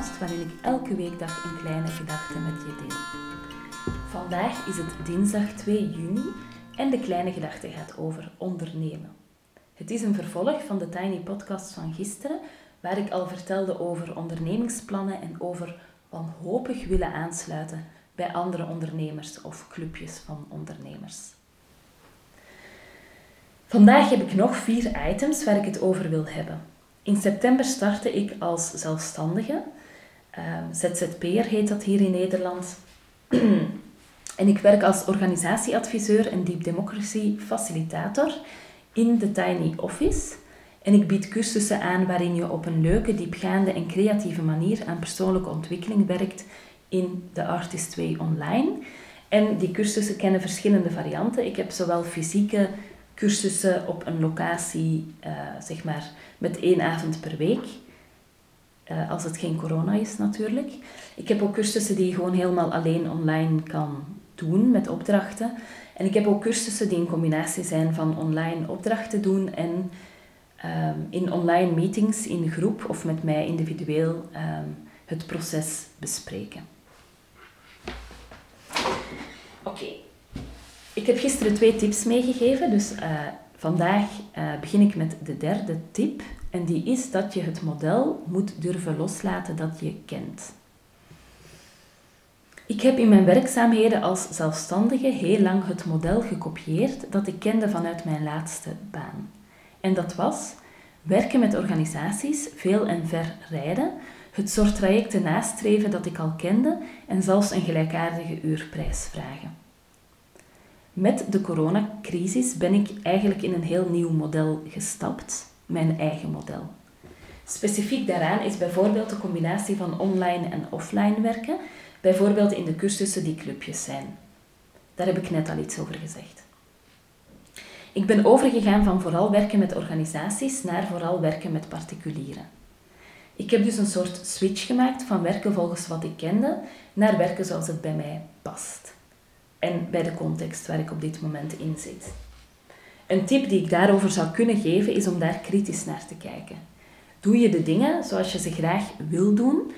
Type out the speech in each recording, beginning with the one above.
podcast waarin ik elke weekdag een kleine gedachte met je deel. Vandaag is het dinsdag 2 juni en de kleine gedachte gaat over ondernemen. Het is een vervolg van de Tiny Podcast van gisteren, waar ik al vertelde over ondernemingsplannen en over wanhopig willen aansluiten bij andere ondernemers of clubjes van ondernemers. Vandaag heb ik nog vier items waar ik het over wil hebben. In september startte ik als zelfstandige. Ehm, ZZP'er heet dat hier in Nederland. en ik werk als organisatieadviseur en Deep Democracy facilitator in de Tiny Office. En ik bied cursussen aan waarin je op een leuke, diepgaande en creatieve manier aan persoonlijke ontwikkeling werkt in de Artist Way online. En die cursussen kennen verschillende varianten. Ik heb zowel fysieke cursussen op een locatie, uh, zeg maar, met één avond per week. Uh, als het geen corona is natuurlijk. Ik heb ook cursussen die je gewoon helemaal alleen online kan doen met opdrachten. En ik heb ook cursussen die een combinatie zijn van online opdrachten doen en um, in online meetings in groep of met mij individueel um, het proces bespreken. Oké, ik heb gisteren twee tips meegegeven, dus uh, vandaag uh, begin ik met de derde tip. En die is dat je het model moet durven loslaten dat je kent. Ik heb in mijn werkzaamheden als zelfstandige heel lang het model gekopieerd dat ik kende vanuit mijn laatste baan. En dat was werken met organisaties, veel en ver rijden, het soort trajecten nastreven dat ik al kende en zelfs een gelijkaardige uurprijs vragen. Met de coronacrisis ben ik eigenlijk in een heel nieuw model gestapt, mijn eigen model. Specifiek daaraan is bijvoorbeeld de combinatie van online en offline werken, bijvoorbeeld in de cursussen die clubjes zijn. Daar heb ik net al iets over gezegd. Ik ben overgegaan van vooral werken met organisaties naar vooral werken met particulieren. Ik heb dus een soort switch gemaakt van werken volgens wat ik kende naar werken zoals het bij mij past en bij de context waar ik op dit moment in zit. Een tip die ik daarover zou kunnen geven is om daar kritisch naar te kijken. Doe je de dingen zoals je ze graag wil doen,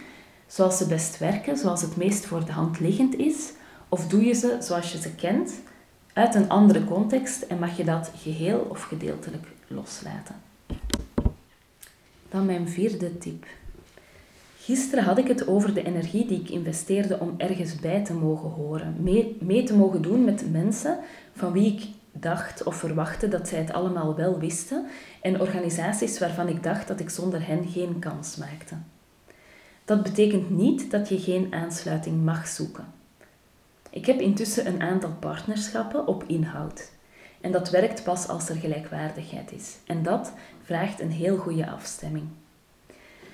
zoals ze best werken, zoals het meest voor de hand liggend is, of doe je ze zoals je ze kent, uit een andere context en mag je dat geheel of gedeeltelijk loslaten. Dan mijn vierde tip. Gisteren had ik het over de energie die ik investeerde om ergens bij te mogen horen, mee, mee te mogen doen met mensen van wie ik dacht of verwachtte dat zij het allemaal wel wisten en organisaties waarvan ik dacht dat ik zonder hen geen kans maakte. Dat betekent niet dat je geen aansluiting mag zoeken. Ik heb intussen een aantal partnerschappen op inhoud. En dat werkt pas als er gelijkwaardigheid is. En dat vraagt een heel goede afstemming.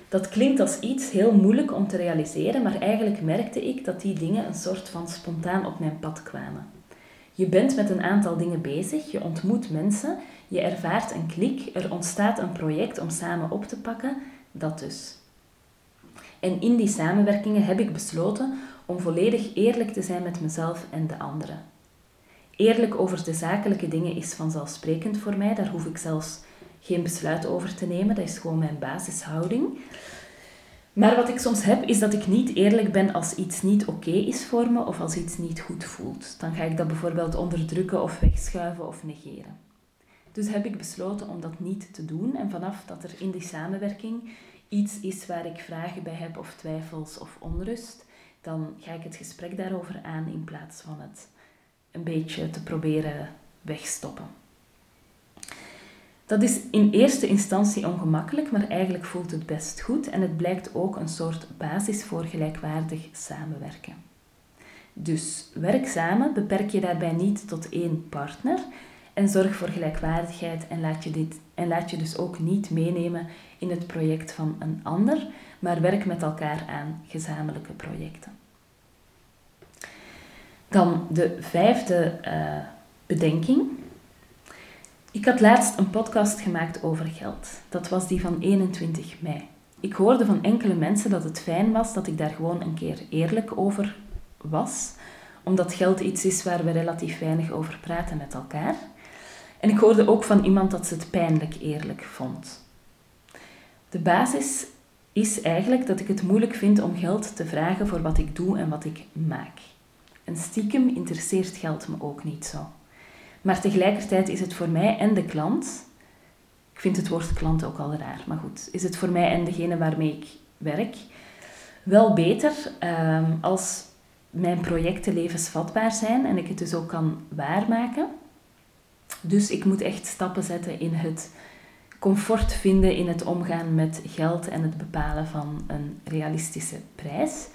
Dat klinkt als iets heel moeilijk om te realiseren, maar eigenlijk merkte ik dat die dingen een soort van spontaan op mijn pad kwamen. Je bent met een aantal dingen bezig, je ontmoet mensen, je ervaart een klik, er ontstaat een project om samen op te pakken, dat dus. En in die samenwerkingen heb ik besloten om volledig eerlijk te zijn met mezelf en de anderen. Eerlijk over de zakelijke dingen is vanzelfsprekend voor mij, daar hoef ik zelfs geen besluit over te nemen. Dat is gewoon mijn basishouding. Maar wat ik soms heb, is dat ik niet eerlijk ben als iets niet oké is voor me of als iets niet goed voelt. Dan ga ik dat bijvoorbeeld onderdrukken of wegschuiven of negeren. Dus heb ik besloten om dat niet te doen. En vanaf dat er in die samenwerking iets is waar ik vragen bij heb of twijfels of onrust, dan ga ik het gesprek daarover aan in plaats van het een beetje te proberen wegstoppen. Dat is in eerste instantie ongemakkelijk, maar eigenlijk voelt het best goed en het blijkt ook een soort basis voor gelijkwaardig samenwerken. Dus werk samen, beperk je daarbij niet tot één partner en zorg voor gelijkwaardigheid en laat je, dit, en laat je dus ook niet meenemen in het project van een ander, maar werk met elkaar aan gezamenlijke projecten. Dan de vijfde uh, bedenking ik had laatst een podcast gemaakt over geld. Dat was die van 21 mei. Ik hoorde van enkele mensen dat het fijn was dat ik daar gewoon een keer eerlijk over was, omdat geld iets is waar we relatief weinig over praten met elkaar. En ik hoorde ook van iemand dat ze het pijnlijk eerlijk vond. De basis is eigenlijk dat ik het moeilijk vind om geld te vragen voor wat ik doe en wat ik maak. En stiekem interesseert geld me ook niet zo. Maar tegelijkertijd is het voor mij en de klant, ik vind het woord klant ook al raar, maar goed, is het voor mij en degene waarmee ik werk wel beter um, als mijn projecten levensvatbaar zijn en ik het dus ook kan waarmaken. Dus ik moet echt stappen zetten in het comfort vinden in het omgaan met geld en het bepalen van een realistische prijs.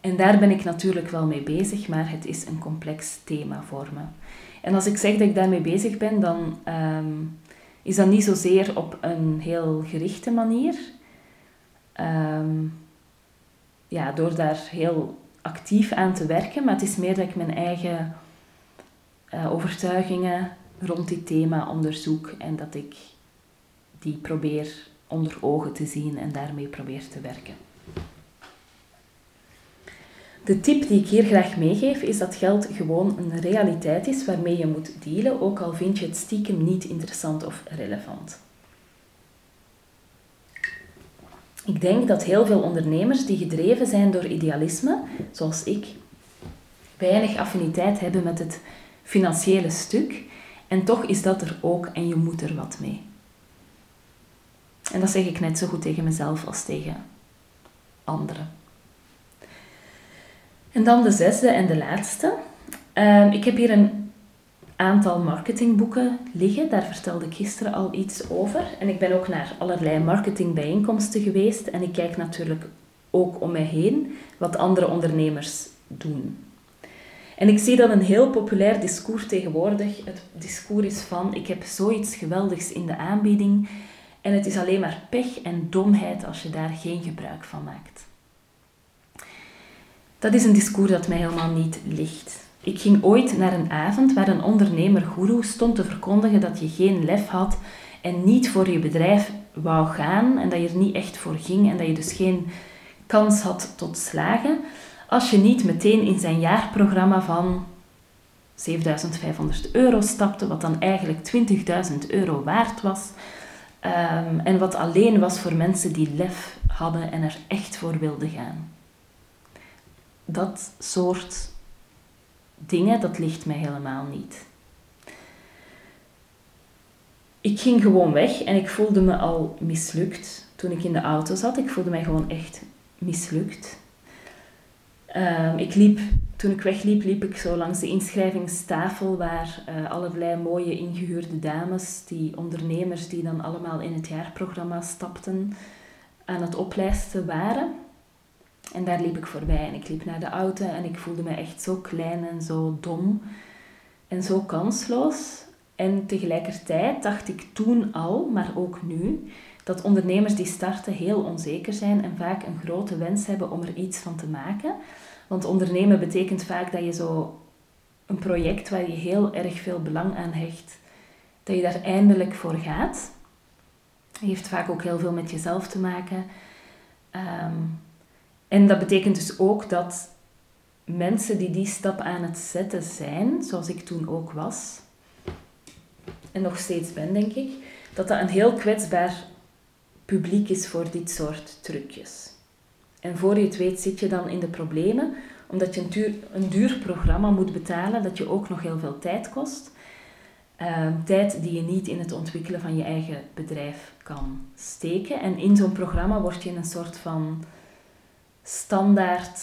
En daar ben ik natuurlijk wel mee bezig, maar het is een complex thema voor me. En als ik zeg dat ik daarmee bezig ben, dan um, is dat niet zozeer op een heel gerichte manier. Um, ja, door daar heel actief aan te werken, maar het is meer dat ik mijn eigen uh, overtuigingen rond dit thema onderzoek en dat ik die probeer onder ogen te zien en daarmee probeer te werken. De tip die ik hier graag meegeef is dat geld gewoon een realiteit is waarmee je moet dealen, ook al vind je het stiekem niet interessant of relevant. Ik denk dat heel veel ondernemers die gedreven zijn door idealisme, zoals ik, weinig affiniteit hebben met het financiële stuk. En toch is dat er ook en je moet er wat mee. En dat zeg ik net zo goed tegen mezelf als tegen anderen. En dan de zesde en de laatste. Ehm, ik heb hier een aantal marketingboeken liggen. Daar vertelde ik gisteren al iets over. En ik ben ook naar allerlei marketingbijeenkomsten geweest. En ik kijk natuurlijk ook om mij heen wat andere ondernemers doen. En ik zie dat een heel populair discours tegenwoordig het discours is van ik heb zoiets geweldigs in de aanbieding en het is alleen maar pech en domheid als je daar geen gebruik van maakt. Dat is een discours dat mij helemaal niet ligt. Ik ging ooit naar een avond waar een ondernemer-goeroe stond te verkondigen dat je geen lef had en niet voor je bedrijf wou gaan en dat je er niet echt voor ging en dat je dus geen kans had tot slagen als je niet meteen in zijn jaarprogramma van 7500 euro stapte, wat dan eigenlijk 20.000 euro waard was. Um, en wat alleen was voor mensen die lef hadden en er echt voor wilden gaan. Dat soort dingen, dat ligt mij helemaal niet. Ik ging gewoon weg en ik voelde me al mislukt toen ik in de auto zat. Ik voelde mij gewoon echt mislukt. Um, ik liep, toen ik wegliep, liep ik zo langs de inschrijvingstafel waar uh, allerlei mooie ingehuurde dames, die ondernemers die dan allemaal in het jaarprogramma stapten, aan het oplijsten waren. En daar liep ik voorbij en ik liep naar de auto en ik voelde me echt zo klein en zo dom en zo kansloos. En tegelijkertijd dacht ik toen al, maar ook nu, dat ondernemers die starten heel onzeker zijn en vaak een grote wens hebben om er iets van te maken. Want ondernemen betekent vaak dat je zo een project waar je heel erg veel belang aan hecht, dat je daar eindelijk voor gaat. Het heeft vaak ook heel veel met jezelf te maken. Ehm, en dat betekent dus ook dat mensen die die stap aan het zetten zijn, zoals ik toen ook was, en nog steeds ben, denk ik, dat dat een heel kwetsbaar publiek is voor dit soort trucjes. En voor je het weet zit je dan in de problemen, omdat je een duur, een duur programma moet betalen dat je ook nog heel veel tijd kost. Uh, tijd die je niet in het ontwikkelen van je eigen bedrijf kan steken. En in zo'n programma word je in een soort van standaard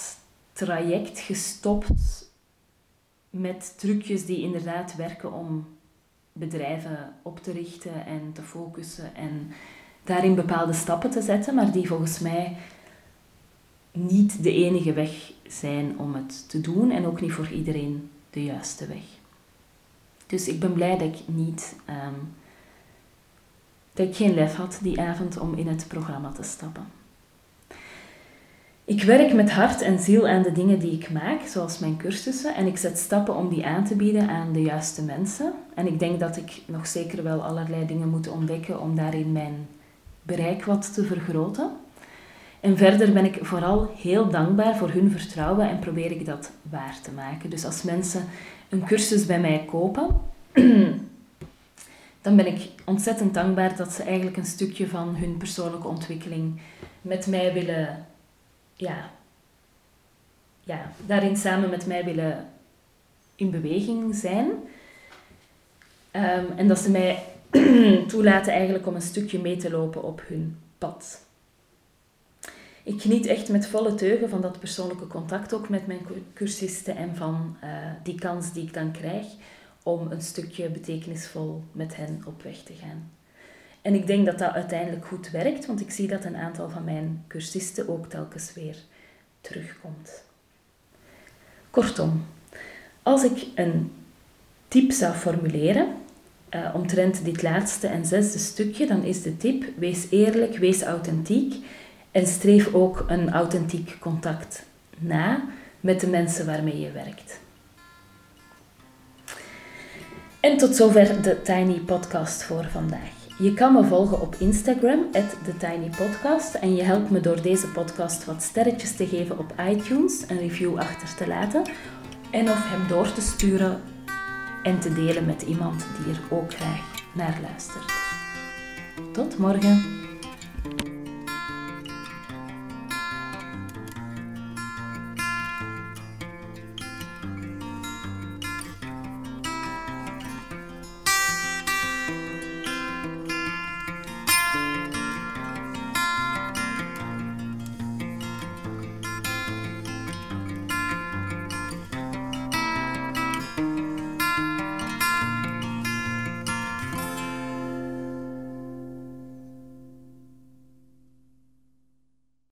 traject gestopt met trucjes die inderdaad werken om bedrijven op te richten en te focussen en daarin bepaalde stappen te zetten, maar die volgens mij niet de enige weg zijn om het te doen en ook niet voor iedereen de juiste weg. Dus ik ben blij dat ik niet um, dat ik geen lef had die avond om in het programma te stappen. Ik werk met hart en ziel aan de dingen die ik maak, zoals mijn cursussen, en ik zet stappen om die aan te bieden aan de juiste mensen. En ik denk dat ik nog zeker wel allerlei dingen moet ontdekken om daarin mijn bereik wat te vergroten. En verder ben ik vooral heel dankbaar voor hun vertrouwen en probeer ik dat waar te maken. Dus als mensen een cursus bij mij kopen, dan ben ik ontzettend dankbaar dat ze eigenlijk een stukje van hun persoonlijke ontwikkeling met mij willen, ja, ja, daarin samen met mij willen in beweging zijn. Ehm, en dat ze mij toelaten eigenlijk om een stukje mee te lopen op hun pad. Ik geniet echt met volle teugen van dat persoonlijke contact ook met mijn cursisten en van uh, die kans die ik dan krijg om een stukje betekenisvol met hen op weg te gaan. En ik denk dat dat uiteindelijk goed werkt, want ik zie dat een aantal van mijn cursisten ook telkens weer terugkomt. Kortom, als ik een tip zou formuleren uh, omtrent dit laatste en zesde stukje, dan is de tip: wees eerlijk, wees authentiek en streef ook een authentiek contact na met de mensen waarmee je werkt. En tot zover de Tiny Podcast voor vandaag. Je kan me volgen op Instagram, TheTinyPodcast. En je helpt me door deze podcast wat sterretjes te geven op iTunes, een review achter te laten. En of hem door te sturen en te delen met iemand die er ook graag naar luistert. Tot morgen!